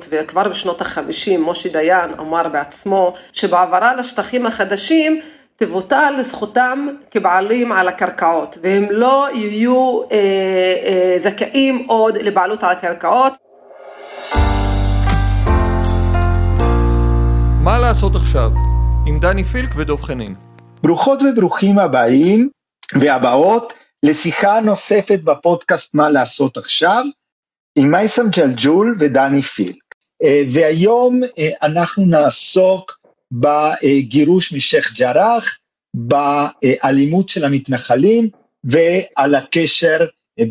וכבר בשנות החמישים מושי דיין אמר בעצמו שבהעברה לשטחים החדשים תבוטל לזכותם כבעלים על הקרקעות והם לא יהיו אה, אה, זכאים עוד לבעלות על הקרקעות. מה לעשות עכשיו? עם דני פילק ודב חנין. ברוכות וברוכים הבאים והבאות לשיחה נוספת בפודקאסט מה לעשות עכשיו עם מייסם ג'לג'ול ודני פילק. אה, והיום אה, אנחנו נעסוק בגירוש משייח' ג'ראח, באלימות של המתנחלים ועל הקשר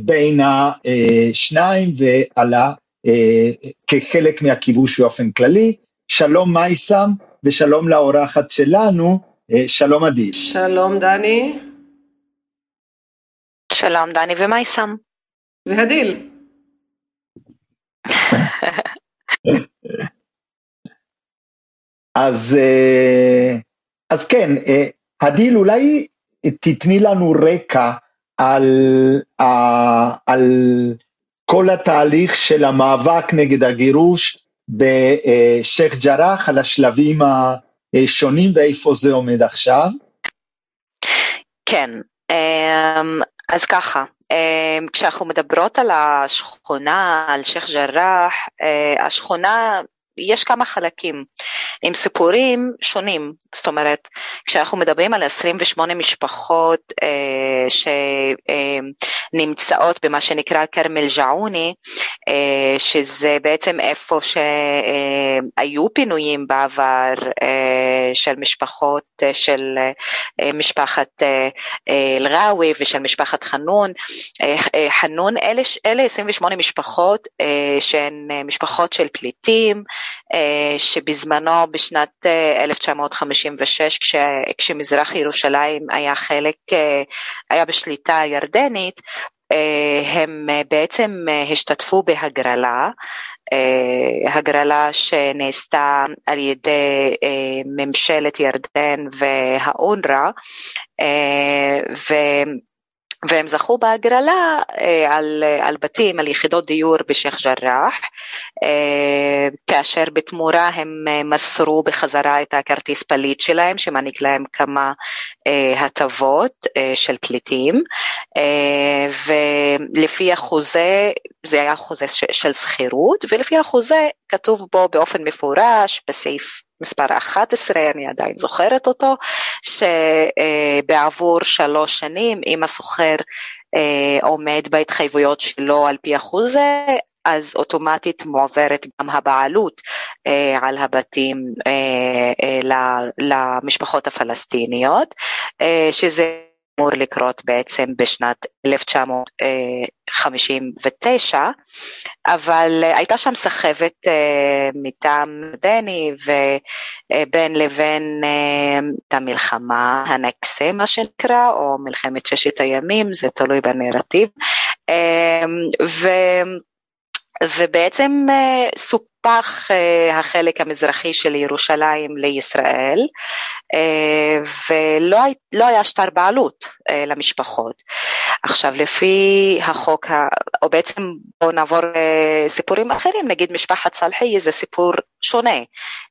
בין השניים ועל ה... אה, כחלק מהכיבוש באופן כללי. שלום מייסם ושלום לאורחת שלנו, שלום עדי. שלום דני. שלום דני ומייסם. והדיל. אז, אה, אז כן, אה, הדיל אולי תתני לנו רקע על, על כל התהליך של המאבק נגד הגירוש בשייח' ג'ראח, על השלבים השונים ואיפה זה עומד עכשיו. כן, אמ, אז ככה, כשאנחנו מדברות על השכונה, על שייח' ג'ראח, אה, השכונה יש כמה חלקים עם סיפורים שונים, זאת אומרת, כשאנחנו מדברים על 28 משפחות אה, שנמצאות במה שנקרא כרמל ג'עוני, אה, שזה בעצם איפה שהיו פינויים בעבר אה, של משפחות אה, של אה, משפחת אה, אל-ראווי ושל משפחת חנון, אה, אה, חנון, אלה, אלה 28 משפחות אה, שהן משפחות של פליטים, אה, שבזמנו בשנת 1956 כש, כשמזרח ירושלים היה חלק, אה, היה בשליטה ירדנית, אה, הם בעצם השתתפו בהגרלה, הגרלה שנעשתה על ידי ממשלת ירדן והאונר"א, והם זכו בהגרלה אה, על, על בתים, על יחידות דיור בשייח' ג'ראח, אה, כאשר בתמורה הם אה, מסרו בחזרה את הכרטיס פליט שלהם, שמעניק להם כמה הטבות של פליטים, ולפי החוזה, זה היה חוזה של שכירות, ולפי החוזה כתוב בו באופן מפורש בסעיף מספר 11, אני עדיין זוכרת אותו, שבעבור שלוש שנים, אם הסוחר אה, עומד בהתחייבויות שלו על פי החוזה, אז אוטומטית מועברת גם הבעלות אה, על הבתים אה, אה, למשפחות הפלסטיניות, אה, שזה אמור לקרות בעצם בשנת 1959, אבל אה, הייתה שם סחבת אה, מטעם דני ובין לבין אה, את המלחמה, הנקסה מה שנקרא, או מלחמת ששת הימים, זה תלוי בנרטיב. ו... ובעצם סופח החלק המזרחי של ירושלים לישראל, ולא לא היה שטר בעלות למשפחות. עכשיו לפי החוק, או בעצם בואו נעבור סיפורים אחרים, נגיד משפחת סלחי זה סיפור שונה,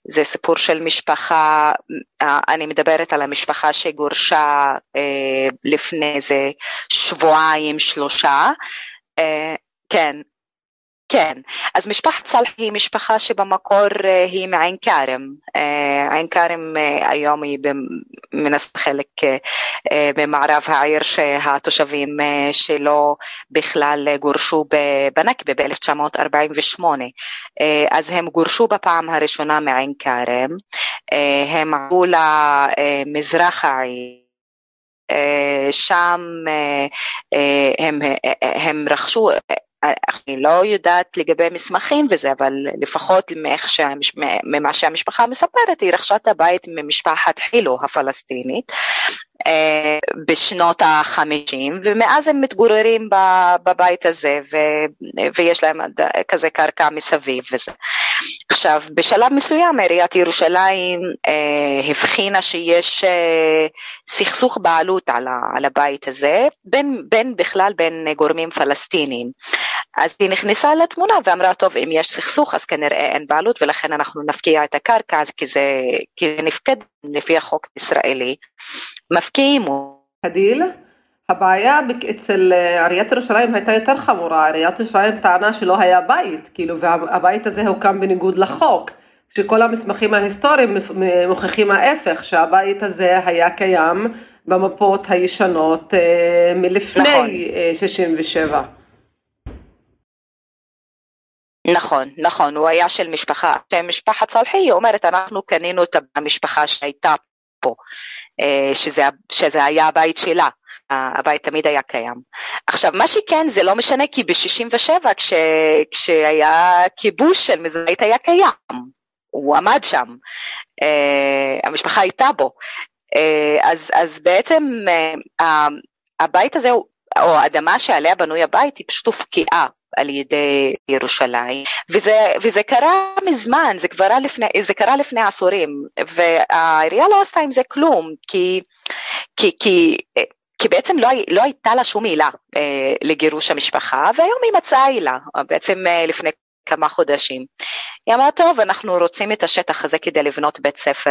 זה סיפור של משפחה, אני מדברת על המשפחה שגורשה לפני איזה שבועיים שלושה, כן, כן, אז משפחת סלח היא משפחה שבמקור אה, היא מעין כרם, אה, עין כרם אה, היום היא מנסה חלק במערב העיר שהתושבים שלו בכלל גורשו בנכבה ב-1948, אז הם גורשו בפעם הראשונה מעין כרם, הם עברו למזרח העיר. שם הם, הם רכשו אני לא יודעת לגבי מסמכים וזה, אבל לפחות שהמש... ממה שהמשפחה מספרת, היא רכשה את הבית ממשפחת חילו הפלסטינית אה, בשנות החמישים, ומאז הם מתגוררים בבית הזה, ו... ויש להם כזה קרקע מסביב וזה. עכשיו, בשלב מסוים עיריית ירושלים אה, הבחינה שיש אה, סכסוך בעלות על, ה... על הבית הזה, בין, בין בכלל בין גורמים פלסטיניים. אז היא נכנסה לתמונה ואמרה, טוב, אם יש סכסוך אז כנראה אין בעלות ולכן אנחנו נפקיע את הקרקע, כי זה, כי זה נפקד לפי החוק הישראלי, מפקיעים. הדיל, הבעיה אצל אה, עיריית ירושלים הייתה יותר חמורה, עיריית ירושלים טענה שלא היה בית, כאילו, והבית הזה הוקם בניגוד לחוק. שכל המסמכים ההיסטוריים מוכיחים ההפך, שהבית הזה היה קיים במפות הישנות אה, מלפני נכון. 67. אה, נכון, נכון, הוא היה של משפחה, משפחת סלחי, היא אומרת, אנחנו קנינו את המשפחה שהייתה פה, אה, שזה, שזה היה הבית שלה, הבית תמיד היה קיים. עכשיו, מה שכן, זה לא משנה, כי ב-67, כש, כשהיה כיבוש של מזרעית היה קיים, הוא עמד שם, המשפחה הייתה בו, אז, אז בעצם הבית הזה, או האדמה שעליה בנוי הבית, היא פשוט הופקעה על ידי ירושלים, וזה, וזה קרה מזמן, זה, קרה לפני, זה קרה לפני עשורים, והעירייה לא עשתה עם זה כלום, כי, כי, כי כי בעצם לא, לא הייתה לה שום עילה אה, לגירוש המשפחה, והיום היא מצאה עילה, בעצם אה, לפני כמה חודשים. היא אמרה, טוב, אנחנו רוצים את השטח הזה כדי לבנות בית ספר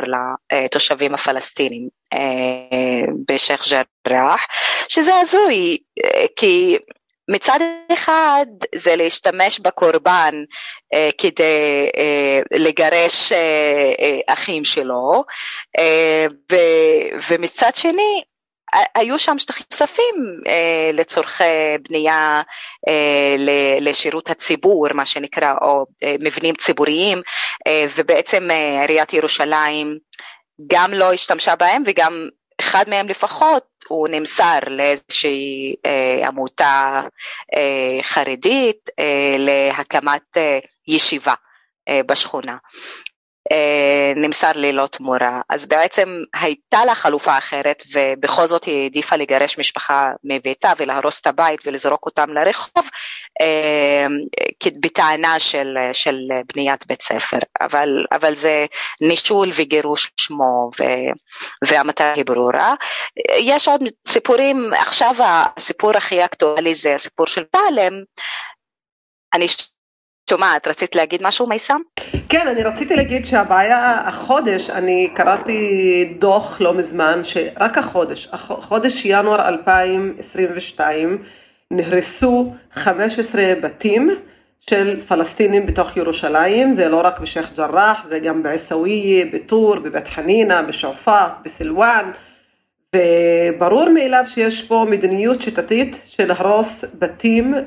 לתושבים הפלסטינים אה, בשייח' ג'ראח, שזה הזוי, אה, כי מצד אחד זה להשתמש בקורבן אה, כדי אה, לגרש אה, אה, אחים שלו, אה, ו, ומצד שני היו שם שטחים נוספים אה, לצורכי בנייה אה, לשירות הציבור, מה שנקרא, או אה, מבנים ציבוריים, אה, ובעצם אה, ירושלים גם לא השתמשה בהם וגם אחד מהם לפחות הוא נמסר לאיזושהי אה, עמותה אה, חרדית אה, להקמת אה, ישיבה אה, בשכונה. אה, נמסר ללא תמורה. אז בעצם הייתה לה חלופה אחרת ובכל זאת היא העדיפה לגרש משפחה מביתה ולהרוס את הבית ולזרוק אותם לרחוב אה, בטענה של, של בניית בית ספר. אבל, אבל זה נישול וגירוש שמו והמטרה היא ברורה. יש עוד סיפורים, עכשיו הסיפור הכי אקטואלי זה הסיפור של טלם. אני שומעת, רצית להגיד משהו מייסם? כן, אני רציתי להגיד שהבעיה החודש, אני קראתי דוח לא מזמן, שרק החודש, חודש ינואר 2022, נהרסו 15 בתים של פלסטינים בתוך ירושלים, זה לא רק בשייח' ג'ראח, זה גם בעיסאוויה, בטור, בבית חנינא, בשועפאט, בסילואן, וברור מאליו שיש פה מדיניות שיטתית של להרוס בתים אה,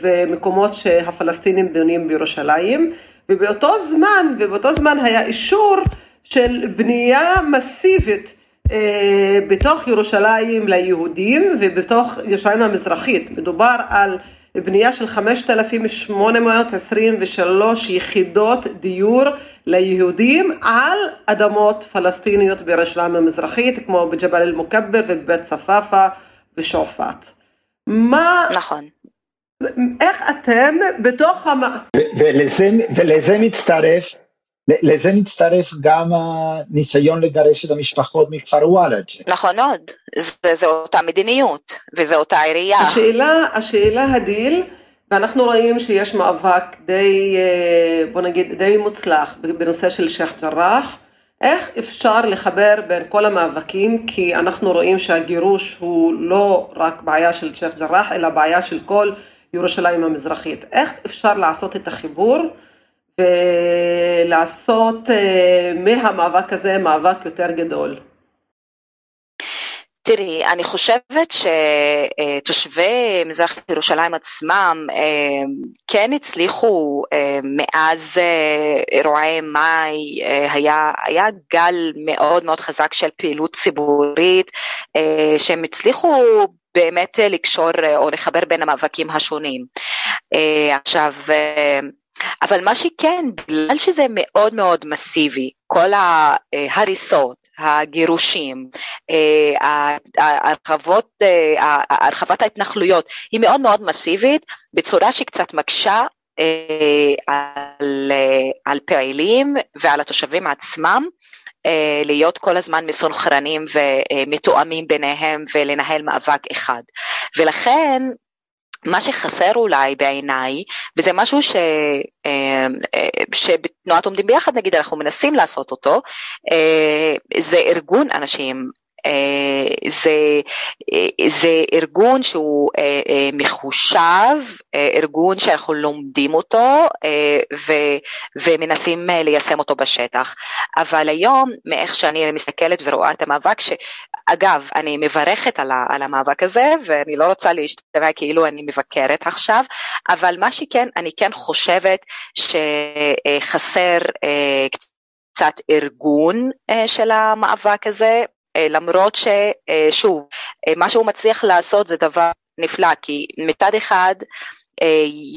ומקומות שהפלסטינים בונים בירושלים, ובאותו זמן, ובאותו זמן היה אישור של בנייה מסיבית אה, בתוך ירושלים ליהודים ובתוך ירושלים המזרחית. מדובר על בנייה של 5,823 יחידות דיור ליהודים על אדמות פלסטיניות בירושלים המזרחית, כמו בג'בל אל-מוכבר ובבית צפאפא ושועפאט. מה... נכון. איך אתם בתוך המ... ולזה, ולזה מצטרף לזה מצטרף גם הניסיון לגרש את המשפחות מכפר וולג'ה. נכון מאוד, זו אותה מדיניות וזו אותה עירייה. השאלה, השאלה הדיל, ואנחנו רואים שיש מאבק די, אה, בוא נגיד, די מוצלח בנושא של שייח' ג'ראח, איך אפשר לחבר בין כל המאבקים, כי אנחנו רואים שהגירוש הוא לא רק בעיה של שייח' ג'ראח, אלא בעיה של כל ירושלים המזרחית. איך אפשר לעשות את החיבור? ולעשות אה, מהמאבק הזה מאבק יותר גדול. תראי, אני חושבת שתושבי מזרח ירושלים עצמם אה, כן הצליחו אה, מאז אירועי מאי, היה, היה גל מאוד מאוד חזק של פעילות ציבורית, שהם הצליחו באמת לקשור או לחבר בין המאבקים השונים. עכשיו, אבל מה שכן, בגלל שזה מאוד מאוד מסיבי, כל ההריסות, הגירושים, אה, אה, הרחבת ההתנחלויות היא מאוד מאוד מסיבית בצורה שקצת מקשה אה, על, על פעילים ועל התושבים עצמם להיות כל הזמן מסונכרנים ומתואמים ביניהם ולנהל מאבק אחד. ולכן מה שחסר אולי בעיניי, וזה משהו ש, אה, אה, שבתנועת עומדים ביחד נגיד אנחנו מנסים לעשות אותו, אה, זה ארגון אנשים זה, זה ארגון שהוא מחושב, ארגון שאנחנו לומדים אותו ו, ומנסים ליישם אותו בשטח. אבל היום, מאיך שאני מסתכלת ורואה את המאבק, אגב, אני מברכת על, ה, על המאבק הזה, ואני לא רוצה להשתמע כאילו אני מבקרת עכשיו, אבל מה שכן, אני כן חושבת שחסר אה, קצת ארגון אה, של המאבק הזה, אה, למרות ששוב, מה שהוא מצליח לעשות זה דבר נפלא, כי מצד אחד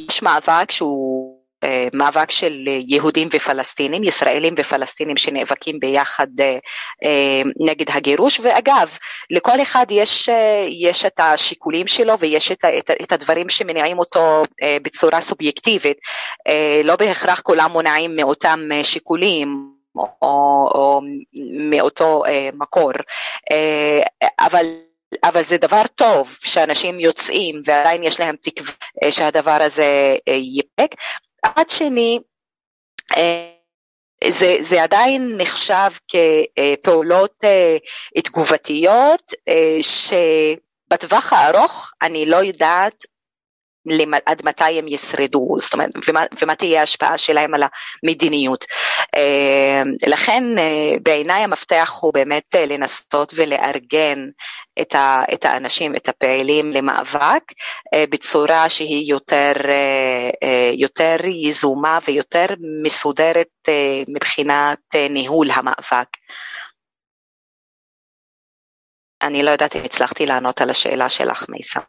יש מאבק שהוא אה, מאבק של יהודים ופלסטינים, ישראלים ופלסטינים שנאבקים ביחד אה, אה, נגד הגירוש, ואגב, לכל אחד יש, יש את השיקולים שלו ויש את, את, את הדברים שמניעים אותו בצורה סובייקטיבית, לא בהכרח כולם מונעים מאותם שיקולים. או, או, או מאותו מקור, אבל אבל זה דבר טוב שאנשים יוצאים ועדיין יש להם תקווה שהדבר הזה ייפק, מצד שני, אה, זה, זה עדיין נחשב כפעולות אה, תגובתיות אה, שבטווח הארוך אני לא יודעת עד מתי הם ישרדו, זאת אומרת, ומה, ומה תהיה ההשפעה שלהם על המדיניות. לכן בעיניי המפתח הוא באמת לנסות ולארגן את, ה, את האנשים, את הפעילים למאבק בצורה שהיא יותר, יותר יזומה ויותר מסודרת מבחינת ניהול המאבק. אני לא יודעת אם הצלחתי לענות על השאלה שלך, מייסם.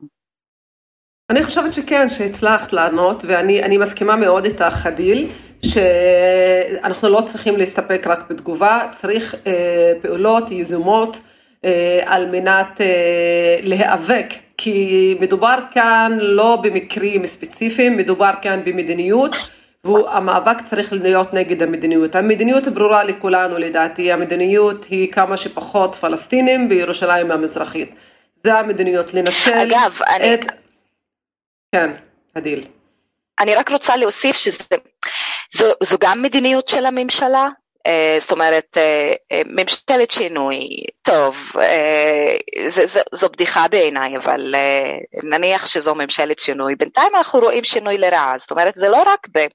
אני חושבת שכן, שהצלחת לענות, ואני מסכימה מאוד איתך, חדיל, שאנחנו לא צריכים להסתפק רק בתגובה, צריך אה, פעולות יזומות אה, על מנת אה, להיאבק, כי מדובר כאן לא במקרים ספציפיים, מדובר כאן במדיניות, והמאבק צריך להיות נגד המדיניות. המדיניות ברורה לכולנו לדעתי, המדיניות היא כמה שפחות פלסטינים בירושלים המזרחית. זה המדיניות, לנצל אגב, את... אני... כן, הדיל. אני רק רוצה להוסיף שזו גם מדיניות של הממשלה, אה, זאת אומרת, אה, אה, ממשלת שינוי, טוב, זה, זה, זו בדיחה בעיניי, אבל נניח שזו ממשלת שינוי. בינתיים אנחנו רואים שינוי לרעה, זאת אומרת, זה לא רק ב...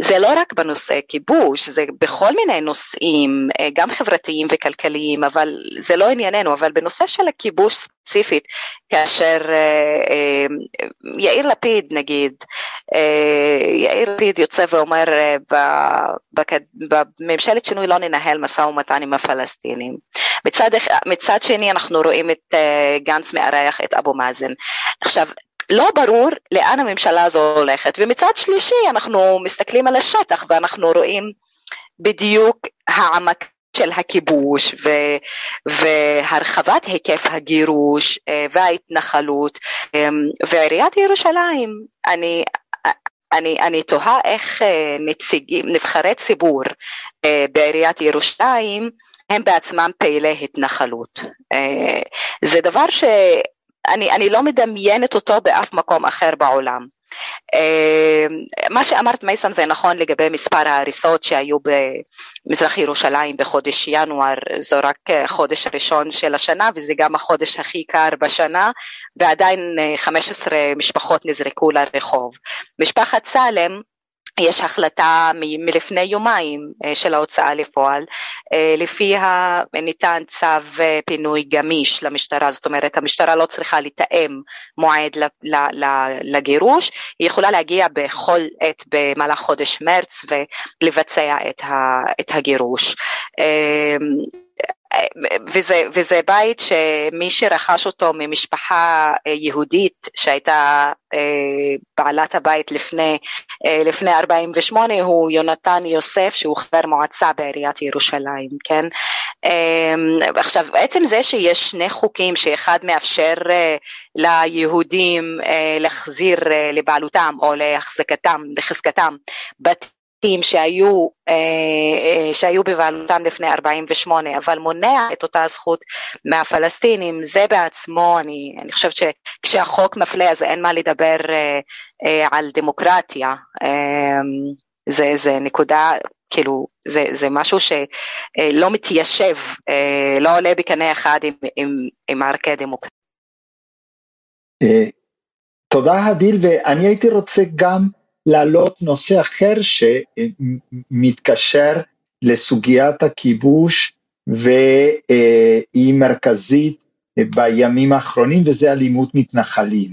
זה לא רק בנושא כיבוש, זה בכל מיני נושאים, גם חברתיים וכלכליים, אבל זה לא ענייננו, אבל בנושא של הכיבוש ספציפית, כאשר יאיר לפיד נגיד, יאיר לפיד יוצא ואומר בממשלת שינוי לא ננהל משא ומתן עם הפלסטינים. מצד, מצד שני אנחנו רואים את גנץ מארח את אבו מאזן. עכשיו לא ברור לאן הממשלה הזו הולכת, ומצד שלישי אנחנו מסתכלים על השטח ואנחנו רואים בדיוק העמק של הכיבוש ו, והרחבת היקף הגירוש וההתנחלות ועיריית ירושלים, אני, אני, אני תוהה איך נציגים, נבחרי ציבור בעיריית ירושלים הם בעצמם פעילי התנחלות. זה דבר ש... אני, אני לא מדמיינת אותו באף מקום אחר בעולם. אה, מה שאמרת מייסם זה נכון לגבי מספר ההריסות שהיו במזרח ירושלים בחודש ינואר, זו רק חודש ראשון של השנה וזה גם החודש הכי קר בשנה ועדיין 15 משפחות נזרקו לרחוב. משפחת סלם יש החלטה מלפני יומיים אה, של ההוצאה לפועל, אה, לפיה ניתן צו אה, פינוי גמיש למשטרה, זאת אומרת המשטרה לא צריכה לתאם מועד לגירוש, היא יכולה להגיע בכל עת במהלך חודש מרץ ולבצע את הגירוש. וזה, וזה בית שמי שרכש אותו ממשפחה אה, יהודית שהייתה אה, בעלת הבית לפני, אה, לפני 48 הוא יונתן יוסף שהוא חבר מועצה בעיריית ירושלים, כן? עכשיו עצם זה שיש שני חוקים שאחד מאפשר ליהודים להחזיר לבעלותם או להחזקתם, לחזקתם בתים שהיו, שהיו בבעלותם לפני 48, אבל מונע את אותה זכות מהפלסטינים, זה בעצמו, אני, אני חושבת שכשהחוק מפלה אז אין מה לדבר על דמוקרטיה, זה, זה נקודה כאילו זה, זה משהו שלא מתיישב, לא עולה בקנה אחד עם, עם, עם ערכי הדמוקרטיה. תודה הדיל, ואני הייתי רוצה גם להעלות נושא אחר שמתקשר לסוגיית הכיבוש והיא מרכזית בימים האחרונים וזה אלימות מתנחלים.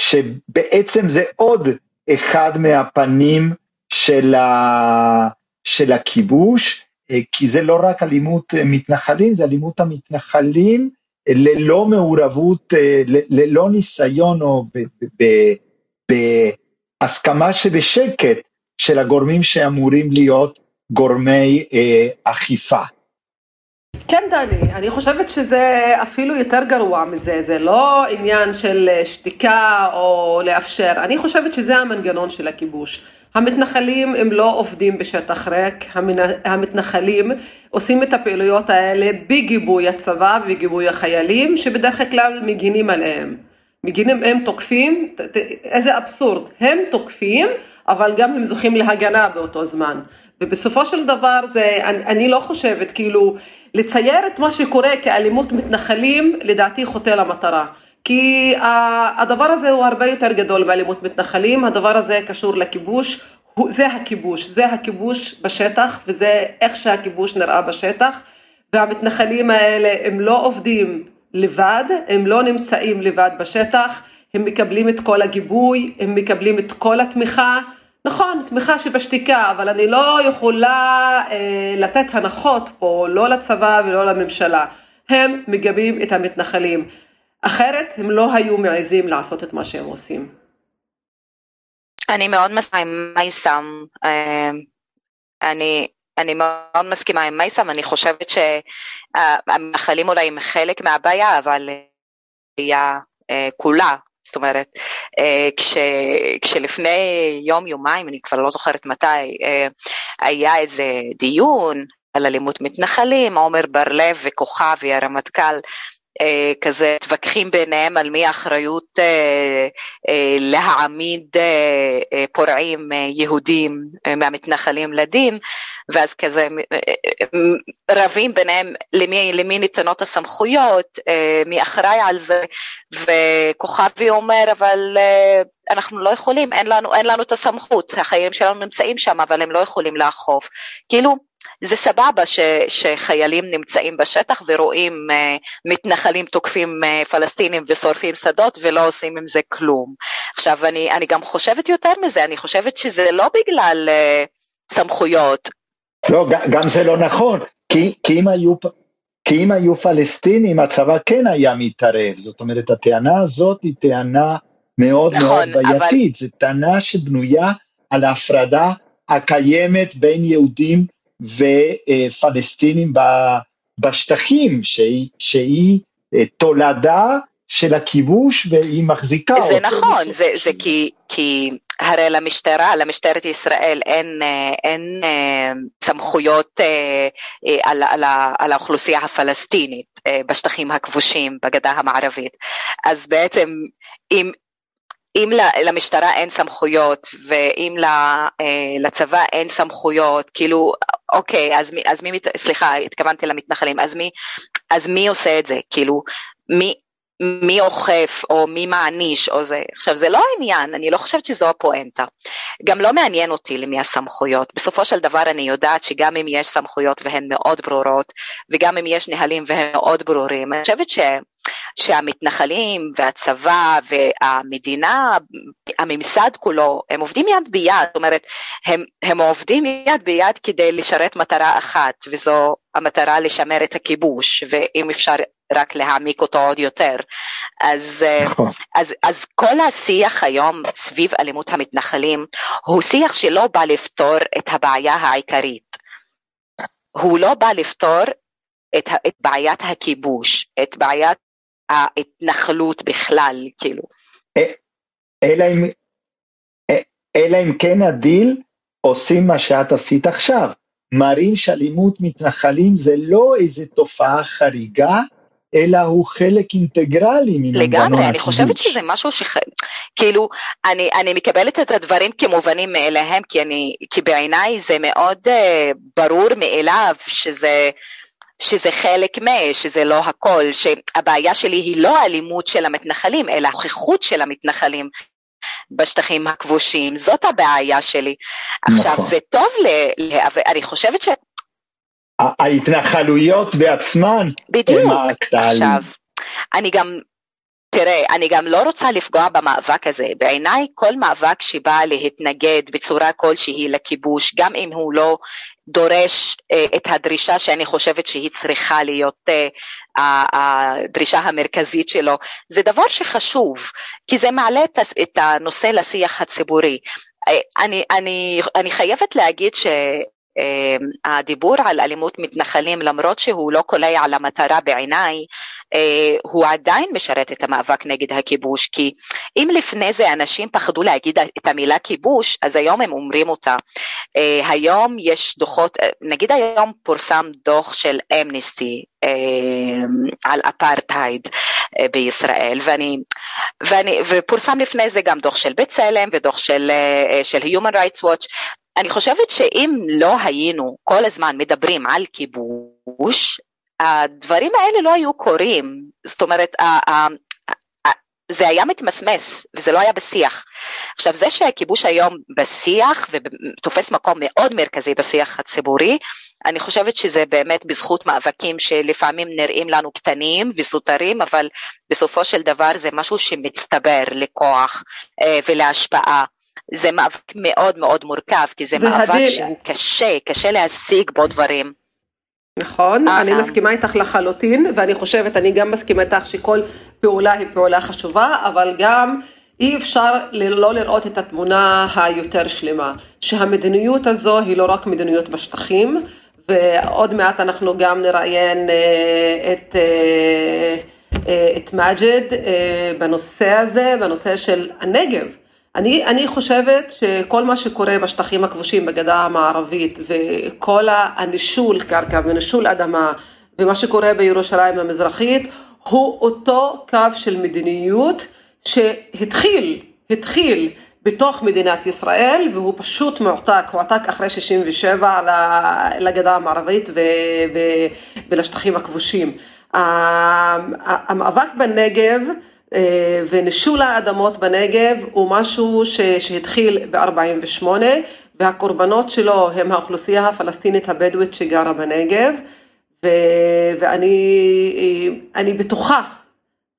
שבעצם זה עוד אחד מהפנים של, ה, של הכיבוש, כי זה לא רק אלימות מתנחלים, זה אלימות המתנחלים ללא מעורבות, ללא ניסיון או בהסכמה שבשקט של הגורמים שאמורים להיות גורמי אכיפה. כן דני, אני חושבת שזה אפילו יותר גרוע מזה, זה לא עניין של שתיקה או לאפשר, אני חושבת שזה המנגנון של הכיבוש. המתנחלים הם לא עובדים בשטח ריק, המתנחלים עושים את הפעילויות האלה בגיבוי הצבא ובגיבוי החיילים שבדרך כלל מגינים עליהם. מגינים, הם תוקפים, איזה אבסורד, הם תוקפים אבל גם הם זוכים להגנה באותו זמן. ובסופו של דבר זה, אני, אני לא חושבת, כאילו, לצייר את מה שקורה כאלימות מתנחלים, לדעתי חוטא למטרה. כי הדבר הזה הוא הרבה יותר גדול מאלימות מתנחלים, הדבר הזה קשור לכיבוש, זה הכיבוש, זה הכיבוש בשטח וזה איך שהכיבוש נראה בשטח. והמתנחלים האלה הם לא עובדים לבד, הם לא נמצאים לבד בשטח, הם מקבלים את כל הגיבוי, הם מקבלים את כל התמיכה, נכון, תמיכה שבשתיקה, אבל אני לא יכולה אה, לתת הנחות פה, לא לצבא ולא לממשלה, הם מגבים את המתנחלים. אחרת הם לא היו מעזים לעשות את מה שהם עושים. אני מאוד מסכימה עם מייסם, אה, אני, אני מאוד מסכימה עם מייסם, אני חושבת שהמאכלים אולי הם חלק מהבעיה, אבל היא אה, כולה, זאת אומרת, אה, כש, כשלפני יום יומיים, אני כבר לא זוכרת מתי, היה איזה דיון על אלימות מתנחלים, עומר בר לב וכוכבי הרמטכ"ל כזה מתווכחים ביניהם על מי האחריות אה, אה, להעמיד פורעים יהודים מהמתנחלים לדין ואז כזה רבים ביניהם למי, למי ניתנות הסמכויות, מי אחראי על זה וכוכבי אומר אבל אנחנו לא יכולים, אין לנו, אין לנו את הסמכות, החיילים שלנו נמצאים שם אבל הם לא יכולים לאכוף, כאילו זה סבבה ש, שחיילים נמצאים בשטח ורואים uh, מתנחלים תוקפים uh, פלסטינים ושורפים שדות ולא עושים עם זה כלום. עכשיו אני, אני גם חושבת יותר מזה, אני חושבת שזה לא בגלל uh, סמכויות. לא, גם זה לא נכון, כי, כי, אם היו, כי אם היו פלסטינים הצבא כן היה מתערב, זאת אומרת הטענה הזאת היא טענה מאוד נכון, מאוד בעייתית, אבל... זו טענה שבנויה על ההפרדה הקיימת בין יהודים ופלסטינים בשטחים, שהיא, שהיא אה, תולדה של הכיבוש והיא מחזיקה אותו. זה נכון, זה, זה כי, כי הרי למשטרה, למשטרת ישראל אין, אה, אין אה, סמכויות על, על, על האוכלוסייה הפלסטינית בשטחים הכבושים בגדה המערבית. אז בעצם אם, אם למשטרה אין סמכויות ואם לצבא אין סמכויות, כאילו אוקיי, אז מי, אז מי, סליחה, התכוונתי למתנחלים, אז מי, אז מי עושה את זה? כאילו, מי, מי אוכף או מי מעניש או זה. עכשיו זה לא העניין, אני לא חושבת שזו הפואנטה. גם לא מעניין אותי למי הסמכויות. בסופו של דבר אני יודעת שגם אם יש סמכויות והן מאוד ברורות, וגם אם יש נהלים והם מאוד ברורים, אני חושבת ש... שהמתנחלים והצבא והמדינה, הממסד כולו, הם עובדים יד ביד, זאת אומרת, הם, הם עובדים יד ביד כדי לשרת מטרה אחת, וזו המטרה לשמר את הכיבוש, ואם אפשר רק להעמיק אותו עוד יותר. אז, נכון. אז, אז כל השיח היום סביב אלימות המתנחלים הוא שיח שלא בא לפתור את הבעיה העיקרית. הוא לא בא לפתור את, את בעיית הכיבוש, את בעיית ההתנחלות בכלל, כאילו. אלא אם, אלא אם כן הדיל עושים מה שאת עשית עכשיו, מראים שאלימות מתנחלים זה לא איזה תופעה חריגה, אלא הוא חלק אינטגרלי ממנגנון הכיבוש. לגמרי, אני חושבת שזה משהו ש... כאילו, אני, אני מקבלת את הדברים כמובנים מאליהם, כי, אני, כי בעיניי זה מאוד uh, ברור מאליו שזה... שזה חלק מה, שזה לא הכל, שהבעיה שלי היא לא האלימות של המתנחלים, אלא הנוכחות של המתנחלים בשטחים הכבושים, זאת הבעיה שלי. עכשיו, נכון. זה טוב, ל... אני חושבת ש... ההתנחלויות בעצמן בדיוק, הם הקטעים. עכשיו, אני גם, תראה, אני גם לא רוצה לפגוע במאבק הזה. בעיניי כל מאבק שבא להתנגד בצורה כלשהי לכיבוש, גם אם הוא לא דורש אה, את הדרישה שאני חושבת שהיא צריכה להיות אה, הדרישה המרכזית שלו, זה דבר שחשוב, כי זה מעלה את הנושא לשיח הציבורי. אה, אני, אני, אני חייבת להגיד ש... הדיבור על אלימות מתנחלים למרות שהוא לא קולע על המטרה בעיניי הוא עדיין משרת את המאבק נגד הכיבוש כי אם לפני זה אנשים פחדו להגיד את המילה כיבוש אז היום הם אומרים אותה. אה, היום יש דוחות, אה, נגיד היום פורסם דוח של אמנסטי על אפרטהייד בישראל ואני, ואני, ופורסם לפני זה גם דוח של בצלם ודוח של, של Human Rights Watch אני חושבת שאם לא היינו כל הזמן מדברים על כיבוש, הדברים האלה לא היו קורים, זאת אומרת, זה היה מתמסמס וזה לא היה בשיח. עכשיו זה שהכיבוש היום בשיח ותופס מקום מאוד מרכזי בשיח הציבורי, אני חושבת שזה באמת בזכות מאבקים שלפעמים נראים לנו קטנים וסותרים, אבל בסופו של דבר זה משהו שמצטבר לכוח אה, ולהשפעה. זה מאבק מאוד מאוד מורכב, כי זה והדיל... מאבק שהוא קשה, קשה להשיג בו דברים. נכון, אה, אני מסכימה איתך לחלוטין, ואני חושבת, אני גם מסכימה איתך שכל פעולה היא פעולה חשובה, אבל גם אי אפשר לא לראות את התמונה היותר שלמה, שהמדיניות הזו היא לא רק מדיניות בשטחים, ועוד מעט אנחנו גם נראיין אה, את, אה, את מג'ד בנושא הזה, בנושא של הנגב. אני, אני חושבת שכל מה שקורה בשטחים הכבושים בגדה המערבית וכל הנישול קרקע ונישול אדמה ומה שקורה בירושלים המזרחית הוא אותו קו של מדיניות שהתחיל, התחיל בתוך מדינת ישראל והוא פשוט מועתק, הועתק אחרי 67 לגדה המערבית ו, ו, ולשטחים הכבושים. המאבק בנגב ונישול האדמות בנגב הוא משהו שהתחיל ב-48 והקורבנות שלו הם האוכלוסייה הפלסטינית הבדואית שגרה בנגב ואני בטוחה,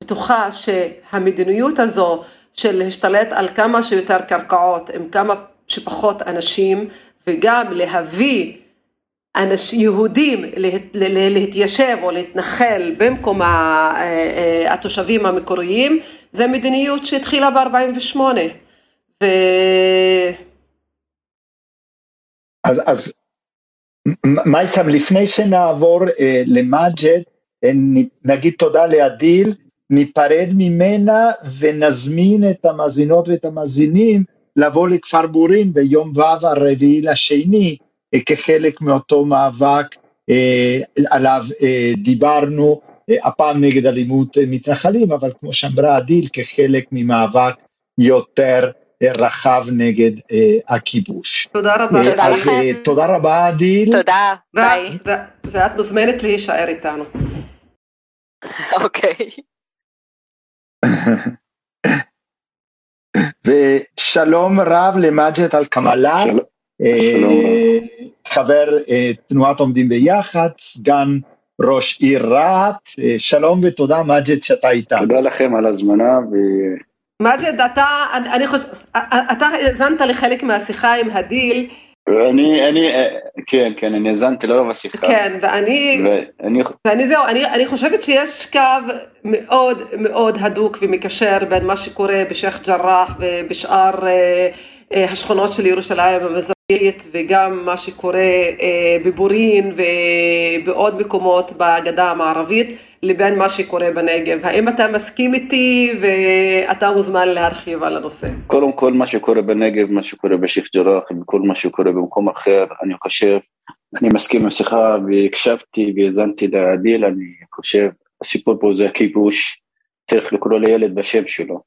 בטוחה שהמדיניות הזו של להשתלט על כמה שיותר קרקעות עם כמה שפחות אנשים וגם להביא יהודים להתיישב או להתנחל במקום אה, התושבים המקוריים, זה מדיניות שהתחילה ב-48. ו... אז, אז מייסם, לפני שנעבור אה, למג'ד, אה, נגיד תודה לאדיל, ניפרד ממנה ונזמין את המאזינות ואת המאזינים לבוא לכפר בורין ביום ו' הרביעי לשני, כחלק מאותו מאבק אה, עליו אה, דיברנו, אה, הפעם נגד אלימות מתנחלים, אבל כמו שאמרה עדיל, כחלק ממאבק יותר רחב נגד הכיבוש. תודה רבה. תודה לכם. תודה רבה עדיל. תודה, ביי. ואת מוזמנת להישאר איתנו. אוקיי. ושלום רב למג'ד אל-קמאלה. אה, חבר אה, תנועת עומדים ביחד, סגן ראש עיר רהט, אה, שלום ותודה מג'ד שאתה איתנו. תודה לכם על הזמנה. ו... מג'ד, אתה, אני חושב, אתה האזנת לחלק מהשיחה עם הדיל. אני, אני, כן, כן, אני האזנתי לרוב השיחה. כן, ואני, ואני, ואני זהו, אני, אני חושבת שיש קו מאוד מאוד הדוק ומקשר בין מה שקורה בשייח' ג'ראח ובשאר השכונות של ירושלים המזרחית. וגם מה שקורה אה, בבורין ובעוד מקומות בגדה המערבית לבין מה שקורה בנגב. האם אתה מסכים איתי ואתה מוזמן להרחיב על הנושא? קודם כל מה שקורה בנגב, מה שקורה בשייח' ג'ראח וכל מה שקורה במקום אחר, אני חושב, אני מסכים עם השיחה והקשבתי והאזנתי לעדיל, אני חושב, הסיפור פה זה הכיבוש, צריך לקרוא לילד בשם שלו.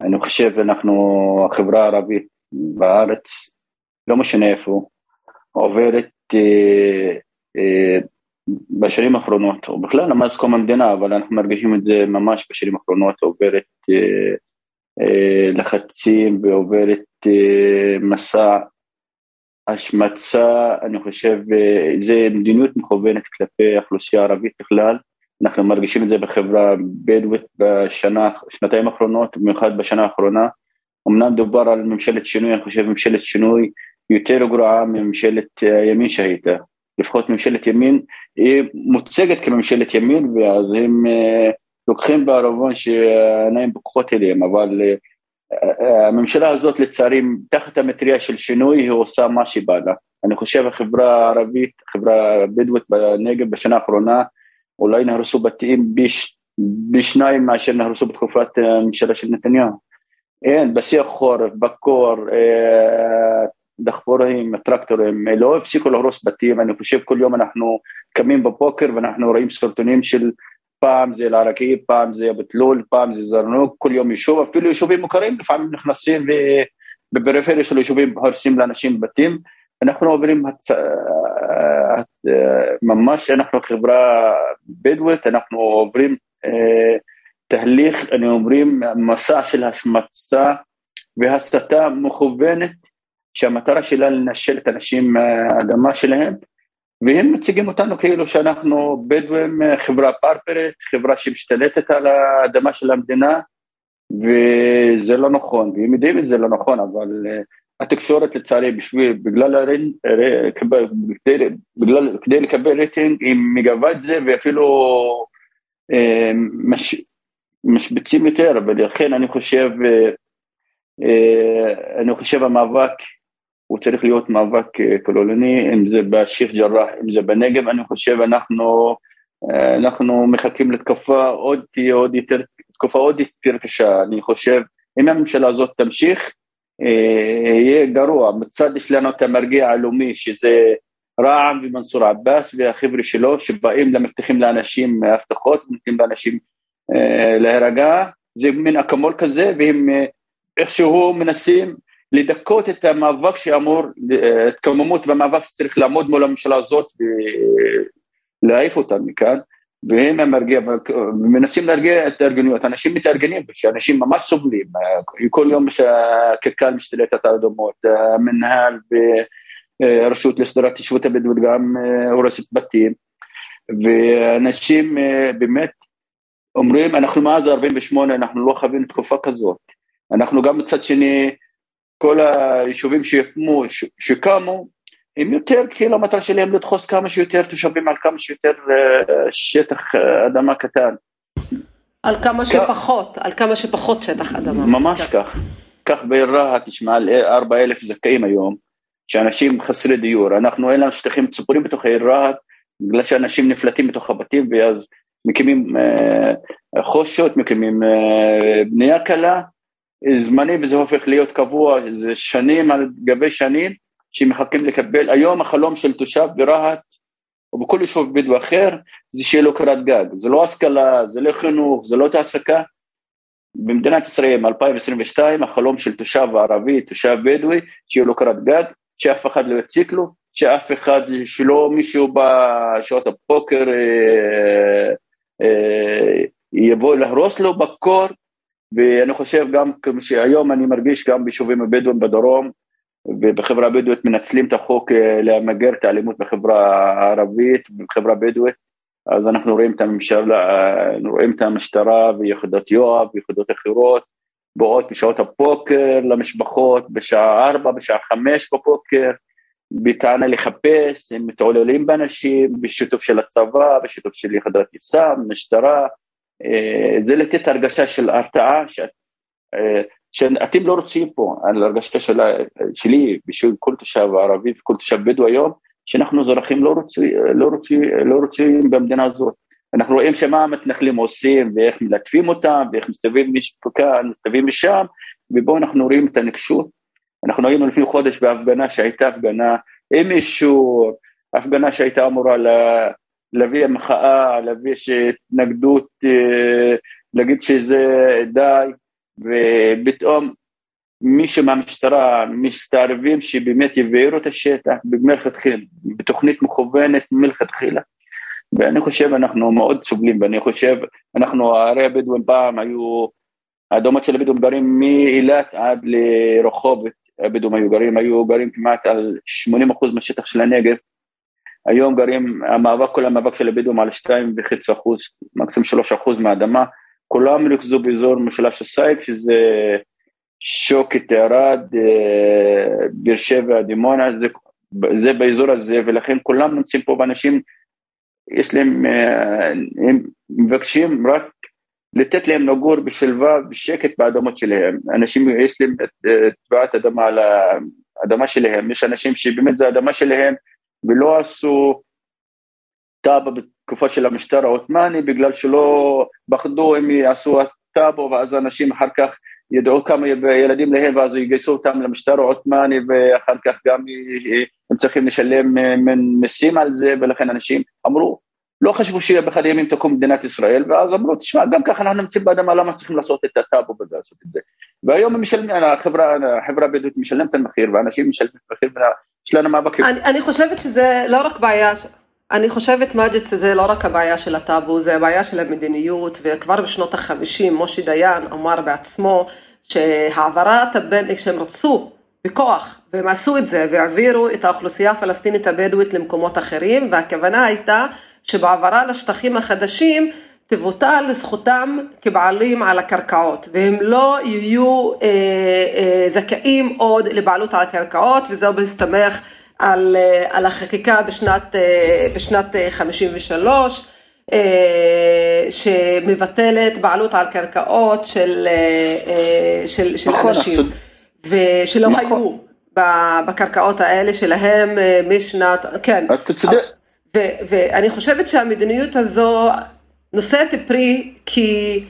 אני חושב אנחנו, החברה הערבית בארץ, לא משנה איפה, עוברת אה, אה, בשנים האחרונות, או בכלל מאז קום המדינה, אבל אנחנו מרגישים את זה ממש בשנים האחרונות, עוברת אה, אה, לחצים ועוברת אה, מסע השמצה, אני חושב, אה, זה מדיניות מכוונת כלפי האוכלוסייה הערבית בכלל, אנחנו מרגישים את זה בחברה הבדואית בשנה, שנתיים האחרונות, במיוחד בשנה האחרונה. אמנם דובר על ממשלת שינוי, אני חושב ממשלת שינוי יותר גרועה מממשלת הימין שהייתה. לפחות ממשלת ימין, היא מוצגת כממשלת ימין, ואז הם uh, לוקחים בערבון שהעיניים פקוחות אליהם, אבל uh, הממשלה הזאת לצערי, תחת המטריה של שינוי, היא עושה מה שבא לה. אני חושב החברה הערבית, החברה הבדואית בנגב בשנה האחרונה, אולי נהרסו בתים בש, בשניים מאשר נהרסו בתקופת הממשלה של נתניהו. אין, בשיא החורף, בקור, אה, דחפורים, טרקטורים, לא הפסיקו להרוס בתים, אני חושב כל יום אנחנו קמים בבוקר ואנחנו רואים סרטונים של פעם זה אל-עראקיב, פעם זה אבו תלול, פעם זה זרנוק, כל יום יישוב, אפילו יישובים מוכרים לפעמים נכנסים ובפריפריה של יישובים הורסים לאנשים בתים, אנחנו עוברים הצ... ממש אנחנו חברה בדואית, אנחנו עוברים אה, תהליך, אני אומרים, מסע של השמצה והסתה מכוונת שהמטרה שלה לנשל את האנשים מהאדמה שלהם והם מציגים אותנו כאילו שאנחנו בדואים, חברה פרפרית, חברה שמשתלטת על האדמה של המדינה וזה לא נכון, והם יודעים את זה לא נכון, אבל uh, התקשורת לצערי בשביל, בגלל, הרין, כדי, בגלל, כדי לקבל רייטינג היא מגבה את זה ואפילו uh, מש, משביצים יותר, ולכן אני חושב, uh, uh, אני חושב המאבק הוא צריך להיות מאבק כוללני, אם זה בשייח' ג'ראח, אם זה בנגב, אני חושב אנחנו, אנחנו מחכים לתקופה עוד עוד יותר, תקופה עוד יותר קשה, אני חושב, אם הממשלה הזאת תמשיך, יהיה גרוע, מצד יש לנו את המרגיע הלאומי שזה רע"מ ומנסור עבאס והחבר'ה שלו שבאים למבטיחים לאנשים הבטחות, נותנים לאנשים להירגע, זה מין אקמול כזה והם איכשהו מנסים לדכות את המאבק שאמור, התקוממות והמאבק שצריך לעמוד מול הממשלה הזאת ולהעיף אותם מכאן, והם המרגיע, מנסים להרגיע את הארגנויות, אנשים מתארגנים, שאנשים ממש סובלים, כל יום שהקק"ל משתלטת על אדומות, המנהל והרשות לסדרת התיישבות הבדואית גם הורסת בתים, ואנשים באמת אומרים, אנחנו מאז 48' אנחנו לא חווינו תקופה כזאת, אנחנו גם מצד שני כל היישובים שיוקמו, שקמו, הם יותר, כאילו המטרה שלהם לדחוס כמה שיותר תושבים על כמה שיותר אה, שטח אה, אדמה קטן. על כמה שפחות, על כמה שפחות שטח אדמה. ממש כך. כך בעיר רהט יש מעל 4 אלף זכאים היום, שאנשים חסרי דיור. אנחנו אין לנו שטחים ציפורים בתוך העיר רהט, בגלל שאנשים נפלטים בתוך הבתים ואז מקימים אה, חושות, מקימים אה, בנייה קלה, זמני וזה הופך להיות קבוע, זה שנים על גבי שנים שמחכים לקבל, היום החלום של תושב ברהט או בכל יישוב בדואי אחר זה שיהיה לו קורת גג, זה לא השכלה, זה לא חינוך, זה לא תעסקה. במדינת ישראל 2022 החלום של תושב ערבי, תושב בדואי, שיהיה לו קורת גג, שאף אחד לא יציק לו, שאף אחד, שלא מישהו בשעות הפוקר אה, אה, יבוא להרוס לו בקור ואני חושב גם שהיום אני מרגיש גם ביישובים הבדואים בדרום ובחברה הבדואית מנצלים את החוק אה, למגר את האלימות בחברה הערבית ובחברה הבדואית. אז אנחנו רואים את הממשלה, אה, רואים את המשטרה ויחידות יואב ויחידות אחרות באות בשעות הפוקר למשפחות בשעה ארבע, בשעה חמש בבוקר בטענה לחפש, הם מתעוללים באנשים בשיתוף של הצבא, בשיתוף של יחידת יס"מ, משטרה, זה לתת הרגשה של הרתעה, שאתם לא רוצים פה, על הרגשתה שלי, בשביל כל תושב ערבי וכל תושב בדואי היום, שאנחנו אזרחים לא לא לא רוצים במדינה הזאת. אנחנו רואים שמה המתנחלים עושים ואיך מלטפים אותם ואיך מסתובבים מכאן, מסתובבים משם, ובואו אנחנו רואים את הנקשות. אנחנו היינו לפני חודש בהפגנה שהייתה הפגנה עם מישהו, הפגנה שהייתה אמורה לה, להביא מחאה, להביא התנגדות, אה, להגיד שזה די, ופתאום מישהו מהמשטרה מסתערבים שבאמת יבעירו את השטח מלכתחילה, בתוכנית מכוונת מלכתחילה. ואני חושב אנחנו מאוד סובלים ואני חושב אנחנו הרי הבדואים פעם היו האדומות של הבדואים גרים מאילת עד לרחובות הבדואים היו גרים היו גרים כמעט על 80% מהשטח של הנגב היום גרים המאבק כל המאבק של הבדואים על 2.5 אחוז מקסימום 3 אחוז מהאדמה כולם ריכזו באזור משולש הסייג שזה שוקת ערד אה, באר שבע דימונה זה, זה באזור הזה ולכן כולם נמצאים פה באנשים יש להם, אה, הם מבקשים רק לתת להם לגור בשלווה, בשקט באדמות שלהם. אנשים, יש להם תביעת אדמה על האדמה שלהם, יש אנשים שבאמת זו האדמה שלהם ולא עשו טאבה בתקופה של המשטר העות'מאני בגלל שלא פחדו אם יעשו טאבו ואז אנשים אחר כך ידעו כמה ילדים להם ואז יגייסו אותם למשטר העות'מאני ואחר כך גם הם צריכים לשלם אה, מיסים על זה ולכן אנשים אמרו לא חשבו שבאחד הימים תקום מדינת ישראל ואז אמרו תשמע גם ככה אנחנו נמצאים באדמה למה צריכים לעשות את הטאבו ולעשות את זה והיום משלמים, החברה, החברה הבדואית משלמת את המחיר ואנשים משלמים את המחיר ויש לנו מאבקים. אני, אני חושבת שזה לא רק בעיה אני חושבת מג'ד שזה לא רק הבעיה של הטאבו, זה הבעיה של המדיניות, וכבר בשנות החמישים מושי דיין אמר בעצמו שהעברת הבן, שהם רצו בכוח, והם עשו את זה, והעבירו את האוכלוסייה הפלסטינית הבדואית למקומות אחרים, והכוונה הייתה שבהעברה לשטחים החדשים תבוטל לזכותם כבעלים על הקרקעות, והם לא יהיו אה, אה, זכאים עוד לבעלות על הקרקעות, וזהו בהסתמך על, אה, על החקיקה בשנת, אה, בשנת 53, אה, שמבטלת בעלות על קרקעות של, של, של נכון, אנשים, ושלא נכון. היו בקרקעות האלה שלהם משנת, כן. אתה צודק. ואני חושבת שהמדיניות הזו נושאת פרי כי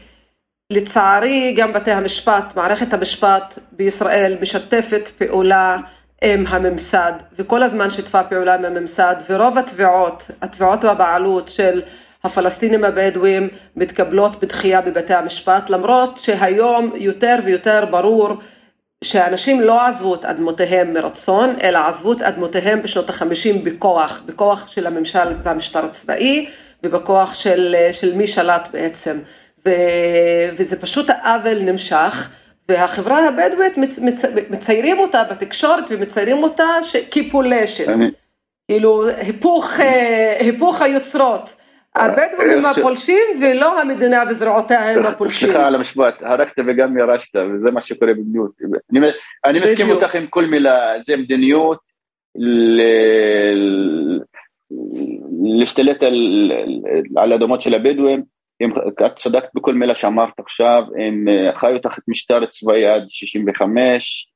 לצערי גם בתי המשפט, מערכת המשפט בישראל משתפת פעולה עם הממסד, וכל הזמן שיתפה פעולה עם הממסד, ורוב התביעות, התביעות בבעלות של הפלסטינים הבדואים מתקבלות בתחייה בבתי המשפט, למרות שהיום יותר ויותר ברור שאנשים לא עזבו את אדמותיהם מרצון, אלא עזבו את אדמותיהם בשנות החמישים בכוח, בכוח של הממשל והמשטר הצבאי, ובכוח של, של מי שלט בעצם. ו, וזה פשוט העוול נמשך. והחברה הבדואית מצ, מצ, מציירים אותה בתקשורת ומציירים אותה כפולשת. אני... כאילו היפוך, אה, היפוך היוצרות. הבדואים הם הפולשים ולא המדינה וזרועותיה הם הפולשים. סליחה על המשפט, הרגת וגם ירשת וזה מה שקורה במדיניות. אני, אני מסכים אותך עם כל מילה, זה מדיניות להשתלט על, על אדמות של הבדואים הם, את צדקת בכל מילה שאמרת עכשיו, הם אה, חיו תחת משטר צבאי עד 65,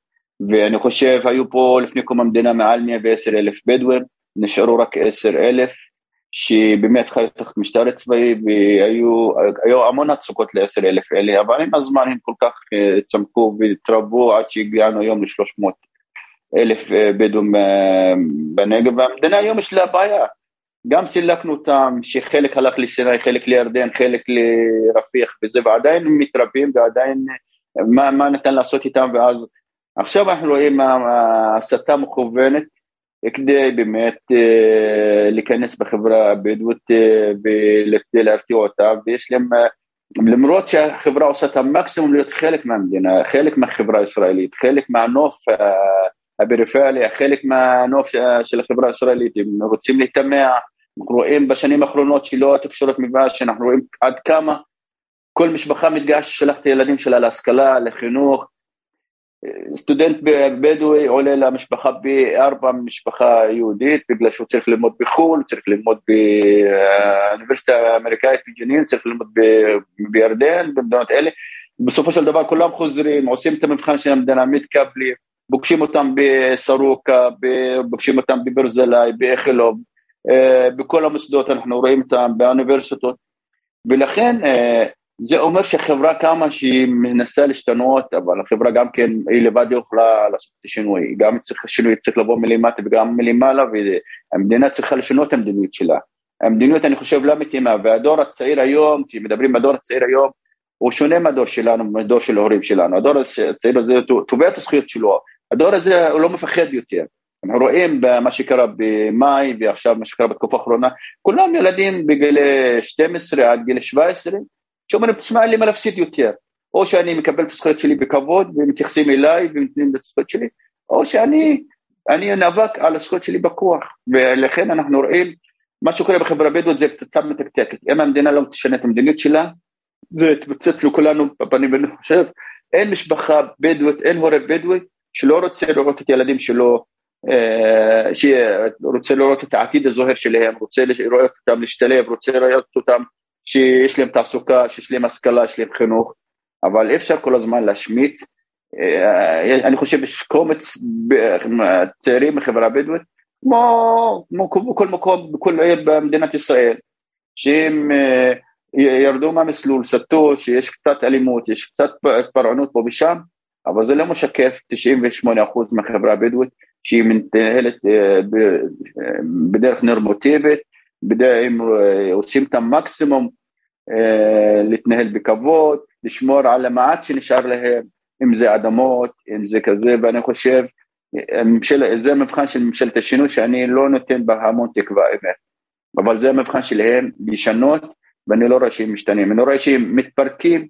ואני חושב היו פה לפני קום המדינה מעל 110 אלף בדואים, נשארו רק 10 אלף, שבאמת חיו תחת משטר צבאי והיו המון הצוקות ל-10 אלף אלה, אבל עם הזמן הם כל כך אה, צמחו והתרבו עד שהגענו היום ל-300 אלף אה, בדואים בנגב, והמדינה היום יש לה בעיה, גם סילקנו אותם, שחלק הלך לסיני, חלק לירדן, חלק לרפיח וזה, ועדיין מתרבים ועדיין מה, מה ניתן לעשות איתם, ואז עכשיו אנחנו רואים הסתה מכוונת כדי באמת אה, להיכנס בחברה הבדואית אה, וכדי להרתיע אותה, ויש להם, אה, למרות שהחברה עושה את המקסימום להיות חלק מהמדינה, חלק מהחברה הישראלית, חלק מהנוף הפריפריה, חלק מהנוף של החברה הישראלית, הם רוצים להיטמע רואים בשנים האחרונות שלא התקשורת מביאה שאנחנו רואים עד כמה כל משפחה מתגאה ששלח את הילדים שלה להשכלה, לחינוך. סטודנט בדואי עולה למשפחה פי ארבע ממשפחה יהודית בגלל שהוא צריך ללמוד בחו"ל, צריך ללמוד באוניברסיטה האמריקאית בג'נין, צריך ללמוד בירדן, במדינות אלה. בסופו של דבר כולם חוזרים, עושים את המבחן של המדינה, מתקבלים, פוגשים אותם בסורוקה, פוגשים אותם בברזילי, באיכילוב, אה, בכל המוסדות אנחנו רואים אותם, באוניברסיטות, ולכן אה, זה אומר שהחברה כמה שהיא מנסה להשתנות, אבל החברה גם כן, היא לבד יכולה לעשות השינוי, היא גם צריכה שינוי, צריך לבוא מלמטה וגם מלמעלה, והמדינה צריכה לשנות את המדיניות שלה. המדיניות אני חושב לא מתאימה, והדור הצעיר היום, כשמדברים בדור הצעיר היום, הוא שונה מהדור שלנו, מהדור של ההורים שלנו, הדור הצעיר הזה תובע את הזכויות שלו, הדור הזה הוא לא מפחד יותר, אנחנו רואים במה שקרה במאי ועכשיו מה שקרה בתקופה האחרונה, כולם ילדים בגיל 12 עד גיל 17, שאומרים, תשמע, אין לי מה להפסיד יותר, או שאני מקבל את הזכויות שלי בכבוד ומתייחסים אליי ונותנים את הזכויות שלי, או שאני אני נאבק על הזכויות שלי בכוח, ולכן אנחנו רואים מה שקורה בחברה הבדואית זה פצצה מתקתקת, אם המדינה לא תשנה את המדיניות שלה, זה יתפוצץ לכולנו בפנים, ואני חושב, אין משפחה בדואית, אין הורה בדואי שלא רוצה לראות את הילדים שלו, אה, שרוצה לראות את העתיד הזוהר שלהם, רוצה לראות אותם להשתלב, רוצה לראות אותם שיש להם תעסוקה, שיש להם השכלה, שיש להם חינוך, אבל אי אפשר כל הזמן להשמיץ. אה, אני חושב שיש קומץ צעירים בחברה הבדואית, כמו, כמו בכל מקום, בכל עיר במדינת ישראל, שהם אה, ירדו מהמסלול, סטו, שיש קצת אלימות, יש קצת פרענות פה ושם, אבל זה לא משקף 98% מהחברה הבדואית שהיא מתנהלת אה, בדרך נורמטיבית, הם אה, עושים את המקסימום להתנהל בכבוד, לשמור על המעט שנשאר להם, אם זה אדמות, אם זה כזה, ואני חושב הממשל, זה המבחן של ממשלת השינוי שאני לא נותן בה המון תקווה אמת, אבל זה המבחן שלהם לשנות ואני לא רואה שהם משתנים, אני רואה שהם מתפרקים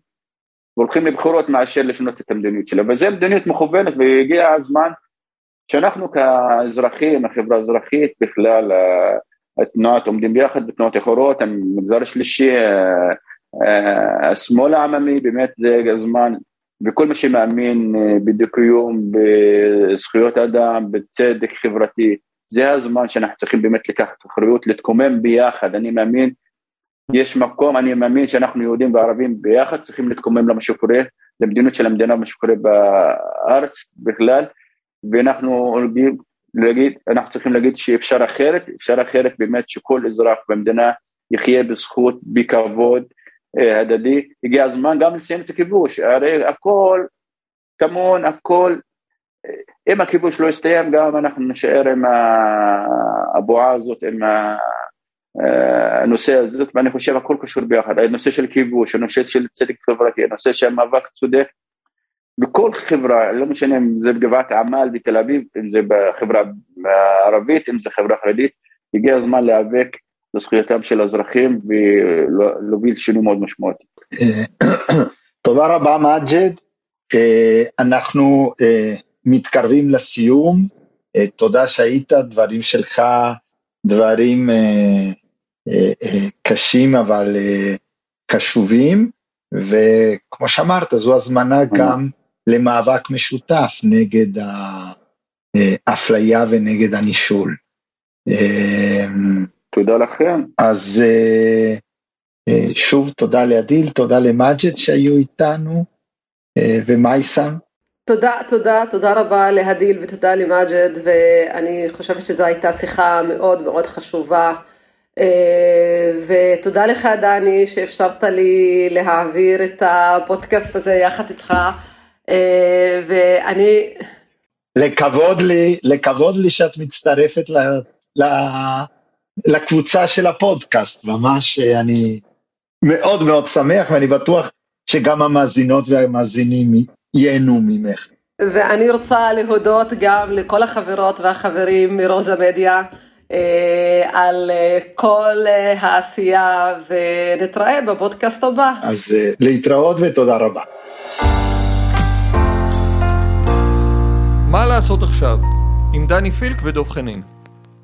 והולכים לבחירות מאשר לשנות את המדיניות שלהם, וזו מדיניות מכוונת והגיע הזמן שאנחנו כאזרחים, החברה האזרחית בכלל, התנועות עומדים ביחד בתנועות אחרות, המגזר השלישי, השמאל העממי, באמת זה הזמן וכל מי שמאמין אה, בדו-קיום, בזכויות אדם, בצדק חברתי, זה הזמן שאנחנו צריכים באמת לקחת אחריות, להתקומם ביחד, אני מאמין, יש מקום, אני מאמין שאנחנו יהודים וערבים ביחד צריכים להתקומם למה שקורה, למדינות של המדינה ומה שקורה בארץ בכלל, ואנחנו להגיד, אנחנו צריכים להגיד שאפשר אחרת, אפשר אחרת באמת שכל אזרח במדינה יחיה בזכות, בכבוד, אה, הדדי, הגיע הזמן גם לסיים את הכיבוש, הרי הכל טמון, הכל, אה, אם הכיבוש לא יסתיים גם אנחנו נשאר עם הבועה הזאת, עם אה, הנושא הזה, ואני חושב הכל קשור ביחד, הנושא של כיבוש, הנושא של צדק חברתי, הנושא של מאבק צודק, בכל חברה, לא משנה אם זה בגבעת עמל בתל אביב, אם זה בחברה הערבית, אם זה חברה חרדית, הגיע הזמן להיאבק לזכויותיהם של האזרחים ולהוביל שינוי מאוד משמעותי. תודה רבה מג'ד, אה, אנחנו אה, מתקרבים לסיום, אה, תודה שהיית, דברים שלך, דברים קשים אבל חשובים, וכמו שאמרת זו הזמנה גם למאבק משותף נגד האפליה ונגד הנישול. תודה לכם. אז אה, אה, שוב תודה לאדיל, תודה למג'ד שהיו איתנו, אה, ומייסם. תודה, תודה, תודה רבה להדיל ותודה למג'ד, ואני חושבת שזו הייתה שיחה מאוד מאוד חשובה. ותודה לך דני שאפשרת לי להעביר את הפודקאסט הזה יחד איתך, ואני... לכבוד לי, לכבוד לי שאת מצטרפת ל... ל... לקבוצה של הפודקאסט, ממש אה, אני מאוד מאוד שמח ואני בטוח שגם המאזינות והמאזינים ייהנו ממך. ואני רוצה להודות גם לכל החברות והחברים מרוזה מדיה אה, על אה, כל העשייה ונתראה בפודקאסט הבא. אז להתראות ותודה רבה. מה לעשות עכשיו עם דני פילק ודב חנין